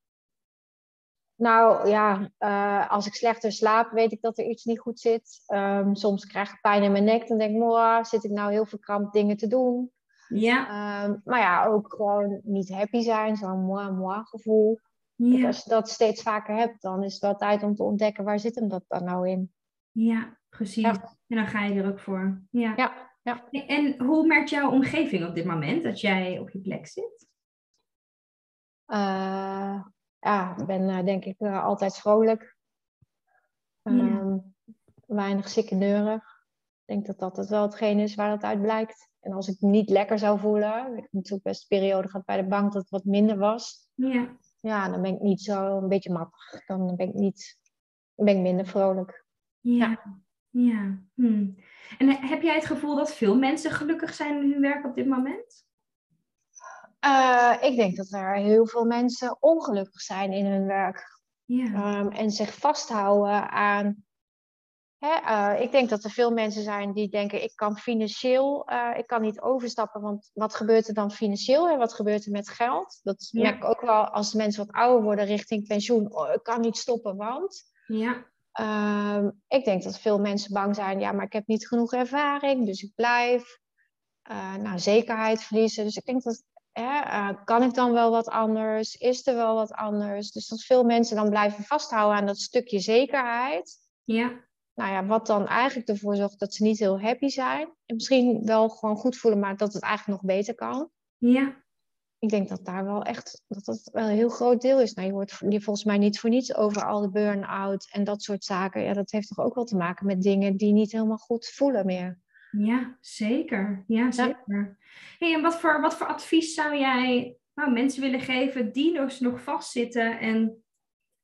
Nou ja, uh, als ik slechter slaap, weet ik dat er iets niet goed zit. Um, soms krijg ik pijn in mijn nek. Dan denk ik, moa, zit ik nou heel verkrampt dingen te doen? Ja. Um, maar ja, ook gewoon niet happy zijn, zo'n moi moi gevoel. Ja. Als je dat steeds vaker hebt, dan is het wel tijd om te ontdekken waar zit hem dat dan nou in. Ja, precies. Ja. En dan ga je er ook voor. Ja. ja. Ja. En hoe merkt jouw omgeving op dit moment dat jij op je plek zit? Uh, ja, ik ben uh, denk ik uh, altijd vrolijk. Um, weinig ziekeneurig. Ik denk dat dat het wel hetgeen is waar het uit blijkt. En als ik me niet lekker zou voelen, ik heb natuurlijk best een periode gehad bij de bank dat het wat minder was. Ja. Ja, dan ben ik niet zo een beetje mattig. Dan ben ik niet, ben ik minder vrolijk. Ja. Ja. Hm. En heb jij het gevoel dat veel mensen gelukkig zijn in hun werk op dit moment? Uh, ik denk dat er heel veel mensen ongelukkig zijn in hun werk. Ja. Um, en zich vasthouden aan. Hè, uh, ik denk dat er veel mensen zijn die denken: ik kan financieel, uh, ik kan niet overstappen, want wat gebeurt er dan financieel en wat gebeurt er met geld? Dat ja. merk ik ook wel als mensen wat ouder worden richting pensioen. Oh, ik kan niet stoppen, want. Ja. Um, ik denk dat veel mensen bang zijn, ja, maar ik heb niet genoeg ervaring, dus ik blijf. Uh, nou, zekerheid verliezen. Dus ik denk dat, hè, uh, kan ik dan wel wat anders? Is er wel wat anders? Dus dat veel mensen dan blijven vasthouden aan dat stukje zekerheid. Ja. Nou ja, wat dan eigenlijk ervoor zorgt dat ze niet heel happy zijn. En misschien wel gewoon goed voelen, maar dat het eigenlijk nog beter kan. Ja. Ik denk dat daar wel echt, dat dat wel een heel groot deel is. Nou, je hoort je volgens mij niet voor niets over al de burn-out en dat soort zaken. Ja, dat heeft toch ook wel te maken met dingen die niet helemaal goed voelen meer. Ja, zeker. Ja, zeker. Ja. Hey, en wat voor, wat voor advies zou jij nou, mensen willen geven die dus nog vastzitten en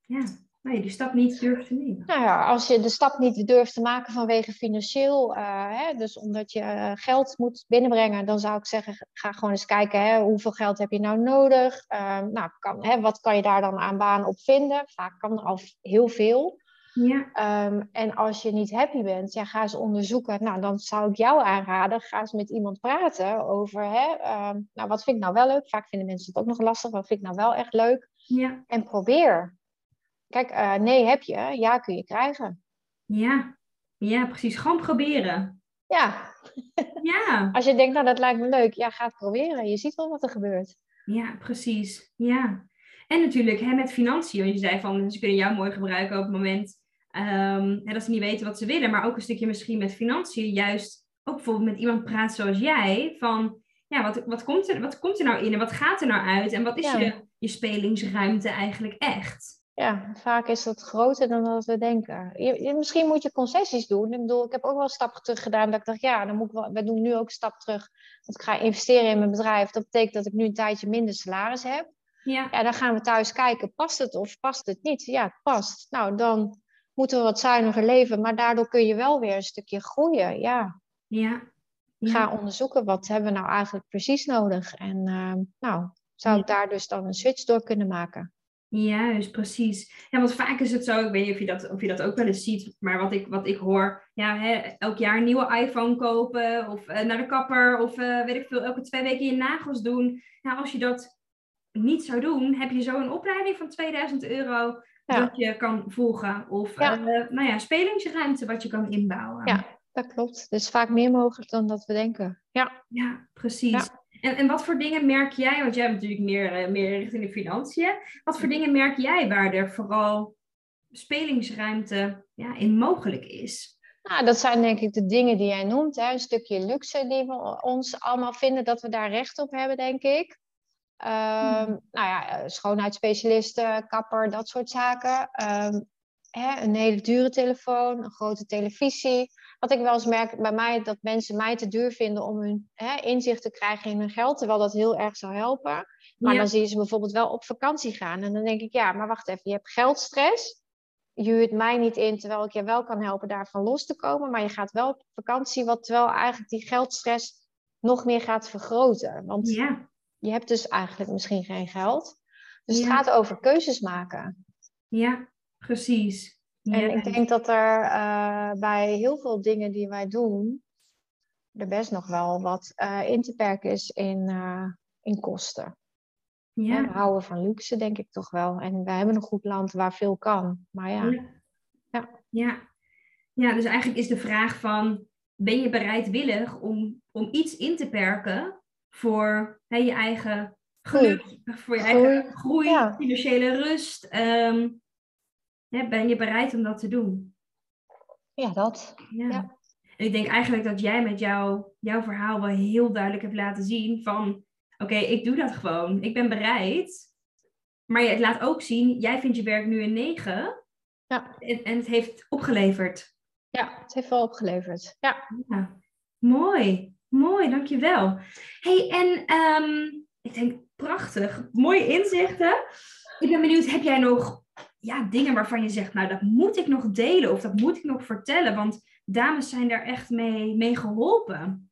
ja, nou, je die stap niet durft te nemen? Nou ja, als je de stap niet durft te maken vanwege financieel, uh, hè, dus omdat je uh, geld moet binnenbrengen, dan zou ik zeggen, ga gewoon eens kijken, hè, hoeveel geld heb je nou nodig? Uh, nou, kan, hè, wat kan je daar dan aan baan op vinden? Vaak kan er al heel veel. Ja. Um, en als je niet happy bent, ja, ga eens onderzoeken. Nou, dan zou ik jou aanraden, ga eens met iemand praten over, hè, um, nou, wat vind ik nou wel leuk? Vaak vinden mensen het ook nog lastig. Wat vind ik nou wel echt leuk? Ja. En probeer. Kijk, uh, nee heb je, ja kun je krijgen. Ja, ja precies. Gewoon proberen. Ja. Ja. Als je denkt, nou dat lijkt me leuk, ja, ga het proberen. Je ziet wel wat er gebeurt. Ja, precies. Ja. En natuurlijk hè, met financiën, want je zei van ze kunnen jou mooi gebruiken op het moment um, hè, dat ze niet weten wat ze willen, maar ook een stukje misschien met financiën, juist ook bijvoorbeeld met iemand praat zoals jij, van ja, wat, wat, komt er, wat komt er nou in en wat gaat er nou uit en wat is Ja. je, je spelingsruimte eigenlijk echt? Ja, vaak is dat groter dan dat we denken. Je, misschien moet je concessies doen. Ik bedoel, ik heb ook wel stappen terug gedaan dat ik dacht, ja, dan moet ik wel, we doen nu ook een stap terug. Want ik ga investeren in mijn bedrijf. Dat betekent dat ik nu een tijdje minder salaris heb. Ja, Ja, dan gaan we thuis kijken, past het of past het niet? Ja, het past. Nou, dan moeten we wat zuiniger leven, maar daardoor kun je wel weer een stukje groeien. Ja, ja. ja. ga onderzoeken, wat hebben we nou eigenlijk precies nodig? En eh, nou, zou ik daar dus dan een switch door kunnen maken? Juist, precies. Ja, want vaak is het zo, ik weet niet of je dat, of je dat ook wel eens ziet, maar wat ik, wat ik hoor, ja, hè, elk jaar een nieuwe iPhone kopen of eh, naar de kapper of eh, weet ik veel, elke twee weken je nagels doen. Ja, als je dat niet zou doen, heb je zo een opleiding van 2000 euro Ja. dat je kan volgen. Of Ja. eh, nou ja, spelingsruimte wat je kan inbouwen. Ja. Dat klopt. Dus vaak meer mogelijk dan dat we denken. Ja. Ja, precies. Ja. En, en wat voor dingen merk jij, want jij hebt natuurlijk meer, eh, meer richting de financiën. Wat voor dingen merk jij waar er vooral spelingsruimte ja, in mogelijk is? Nou, dat zijn denk ik de dingen die jij noemt. Hè? Een stukje luxe die we ons allemaal vinden dat we daar recht op hebben, denk ik. Ehm, Nou ja, eh, schoonheidsspecialisten, kapper, dat soort zaken. Ehm, hè, een hele dure telefoon, een grote televisie. Wat ik wel eens merk bij mij, dat mensen mij te duur vinden om hun hè, inzicht te krijgen in hun geld, terwijl dat heel erg zou helpen. Maar dan zie je ze bijvoorbeeld wel op vakantie gaan. En dan denk ik, ja, maar wacht even, je hebt geldstress. Je huurt mij niet in, terwijl ik je wel kan helpen daarvan los te komen. Maar je gaat wel op vakantie, wat terwijl eigenlijk die geldstress nog meer gaat vergroten. Want ja. je hebt dus eigenlijk misschien geen geld. Dus het gaat over keuzes maken. Ja, precies. En ik denk dat er uh, bij heel veel dingen die wij doen, er best nog wel wat uh, in te perken is in, uh, in kosten. Ja. we houden van luxe, denk ik toch wel. En we hebben een goed land waar veel kan. Maar ja. Ja, ja. ja dus eigenlijk is de vraag van... ben je bereidwillig om, om iets in te perken... voor hè, je eigen geluk, voor je eigen groei, financiële rust. Ehm, ben je bereid om dat te doen? Ja, dat. Ja. En ik denk eigenlijk dat jij met jou, jouw verhaal wel heel duidelijk hebt laten zien van oké, ik doe dat gewoon. Ik ben bereid. Maar het laat ook zien, jij vindt je werk nu een 9. Ja. En, en het heeft opgeleverd. Ja, het heeft wel opgeleverd. Ja. ja. Mooi, mooi, dankjewel. hey, en um, ik denk prachtig, mooie inzichten. Ik ben benieuwd, heb jij nog ja, dingen waarvan je zegt, nou dat moet ik nog delen of dat moet ik nog vertellen? Want dames zijn daar echt mee, mee geholpen.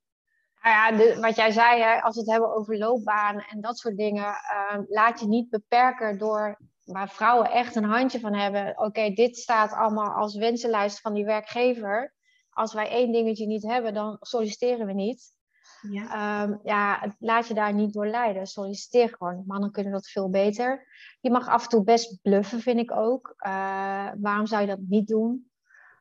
Nou ja, wat jij zei, hè, als we het hebben over loopbanen en dat soort dingen, uh, laat je niet beperken door waar vrouwen echt een handje van hebben. Oké, dit staat allemaal als wensenlijst van die werkgever. Als wij één dingetje niet hebben, dan solliciteren we niet. Ja. Um, ja, laat je daar niet door leiden. Solliciteer gewoon. Mannen kunnen dat veel beter. Je mag af en toe best bluffen, vind ik ook. Uh, waarom zou je dat niet doen?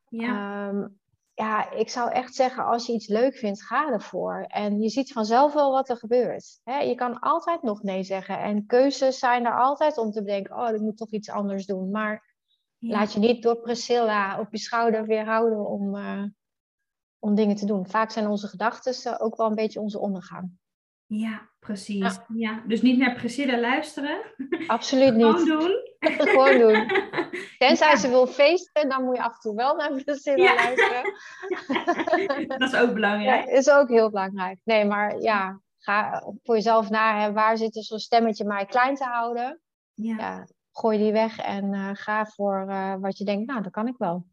Ja. Um, ja, ik zou echt zeggen, als je iets leuk vindt, ga ervoor. En je ziet vanzelf wel wat er gebeurt. je kan altijd nog nee zeggen. En keuzes zijn er altijd om te bedenken, oh, ik moet toch iets anders doen. Maar laat je niet door Priscilla op je schouder weerhouden om, uh, om dingen te doen. Vaak zijn onze gedachten ook wel een beetje onze ondergang. Ja, precies. Ja. Dus niet naar Priscilla luisteren. Absoluut niet. Gewoon doen. Gewoon doen. Tenzij ze wil feesten, dan moet je af en toe wel naar Priscilla ja. luisteren. Dat is ook belangrijk. Ja, is ook heel belangrijk. Nee, maar ja, ga voor jezelf naar waar zit er zo'n stemmetje mij klein te houden. Ja. ja gooi die weg en uh, ga voor uh, wat je denkt, nou, dat kan ik wel.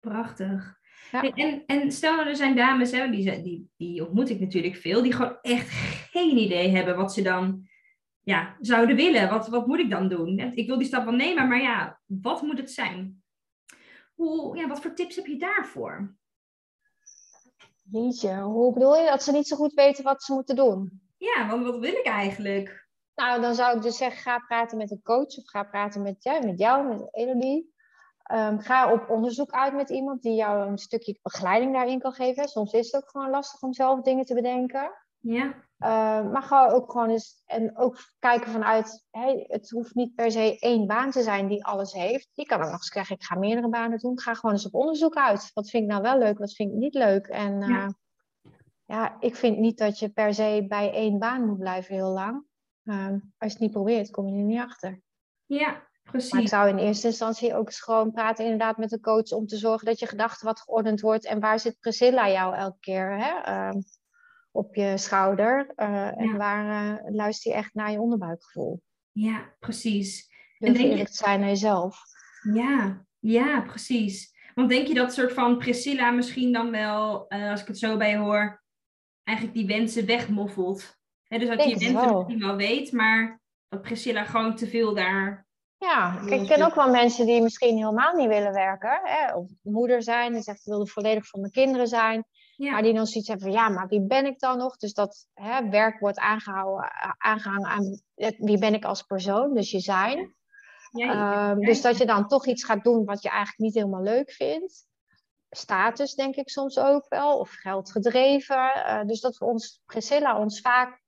Prachtig. En, en stel nou, er zijn dames, hè, die, die, die ontmoet ik natuurlijk veel, die gewoon echt geen idee hebben wat ze dan ja, zouden willen. Wat, wat moet ik dan doen? Ik wil die stap wel nemen, maar ja, wat moet het zijn? Hoe, ja, wat voor tips heb je daarvoor? Jeetje, hoe bedoel je dat ze niet zo goed weten wat ze moeten doen? Ja, want wat wil ik eigenlijk? Nou, dan zou ik dus zeggen, ga praten met een coach of ga praten met, ja, met jou, met Elodie. Um, ga op onderzoek uit met iemand die jou een stukje begeleiding daarin kan geven. Soms is het ook gewoon lastig om zelf dingen te bedenken. Ja. Uh, maar ga ook gewoon eens en ook kijken vanuit, hey, het hoeft niet per se één baan te zijn die alles heeft. Je kan ook nog eens zeggen, ik ga meerdere banen doen. Ga gewoon eens op onderzoek uit. Wat vind ik nou wel leuk, wat vind ik niet leuk? En uh, ja. ja. ik vind niet dat je per se bij één baan moet blijven heel lang. Uh, als je het niet probeert, kom je er niet achter. Ja, Precies. Maar ik zou in eerste instantie ook eens gewoon praten inderdaad met de coach om te zorgen dat je gedachten wat geordend wordt. En waar zit Priscilla jou elke keer hè? Ehm, op je schouder? Uh, En waar uh, luister je echt naar je onderbuikgevoel? Ja, precies. en denk eerlijk je... zijn naar jezelf. Ja, ja, precies. Want denk je dat soort van Priscilla misschien dan wel, uh, als ik het zo bij je hoor, eigenlijk die wensen wegmoffelt? Dus dat je je wensen misschien wel weet, maar dat Priscilla gewoon te veel daar ja, ik ken ook wel mensen die misschien helemaal niet willen werken. Hè? Of moeder zijn en zegt, ik wil volledig voor mijn kinderen zijn. Maar die dan zoiets hebben van, ja, maar wie ben ik dan nog? Dus dat hè, werk wordt aangehouden, aangehangen aan wie ben ik als persoon, dus je zijn. Ja, um, dus dat je dan toch iets gaat doen wat je eigenlijk niet helemaal leuk vindt. Status denk ik soms ook wel, of geld gedreven. Uh, dus dat we ons, Priscilla ons vaak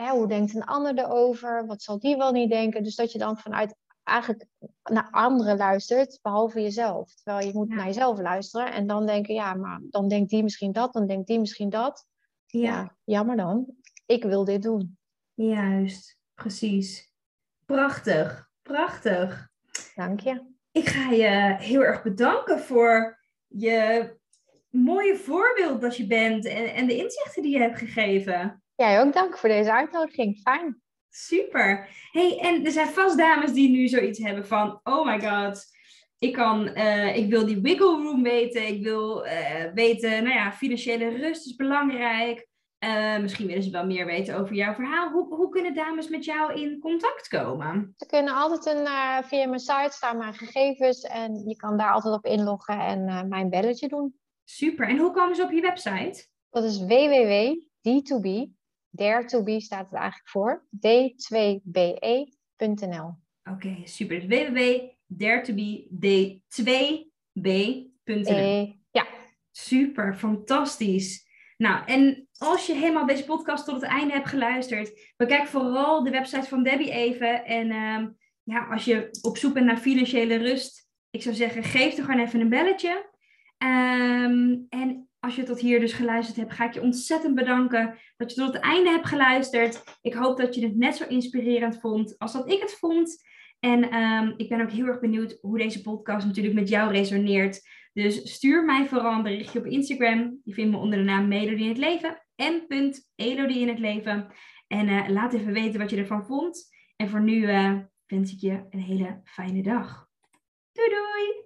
hè, hoe denkt een ander erover? Wat zal die wel niet denken? Dus dat je dan vanuit eigenlijk naar anderen luistert, behalve jezelf. Terwijl je moet naar jezelf luisteren en dan denken, ja, maar dan denkt die misschien dat, dan denkt die misschien dat. Ja, ja jammer dan. Ik wil dit doen. Juist, precies. Prachtig, prachtig. Dank je. ik ga je heel erg bedanken voor je mooie voorbeeld dat je bent en, en de inzichten die je hebt gegeven. Jij ook dank voor deze uitnodiging. Fijn. Super. Hey, en er zijn vast dames die nu zoiets hebben van, oh my god, ik, kan, uh, ik wil die wiggle room weten. Ik wil uh, weten, nou ja, financiële rust is belangrijk. Uh, misschien willen ze wel meer weten over jouw verhaal. Hoe, hoe kunnen dames met jou in contact komen? Ze kunnen altijd een, via mijn site staan mijn gegevens. En je kan daar altijd op inloggen en mijn belletje doen. Super. En hoe komen ze op je website? Dat is www.d2b. Dare to be staat het eigenlijk voor. d2be.nl. Oké, okay, super. Dus www.dare2b.nl. E, ja. Super, fantastisch. Nou, en als je helemaal deze podcast tot het einde hebt geluisterd, bekijk vooral de website van Debbie even. En um, ja, als je op zoek bent naar financiële rust, ik zou zeggen, geef er gewoon even een belletje. Um, en als je tot hier dus geluisterd hebt, ga ik je ontzettend bedanken dat je tot het einde hebt geluisterd. Ik hoop dat je het net zo inspirerend vond als dat ik het vond. En um, ik ben ook heel erg benieuwd hoe deze podcast natuurlijk met jou resoneert. Dus stuur mij vooral een berichtje op Instagram. Je vindt me onder de naam Melodie in het Leven. en Elodie in het Leven. En uh, laat even weten wat je ervan vond. En voor nu uh, wens ik je een hele fijne dag. Doei doei!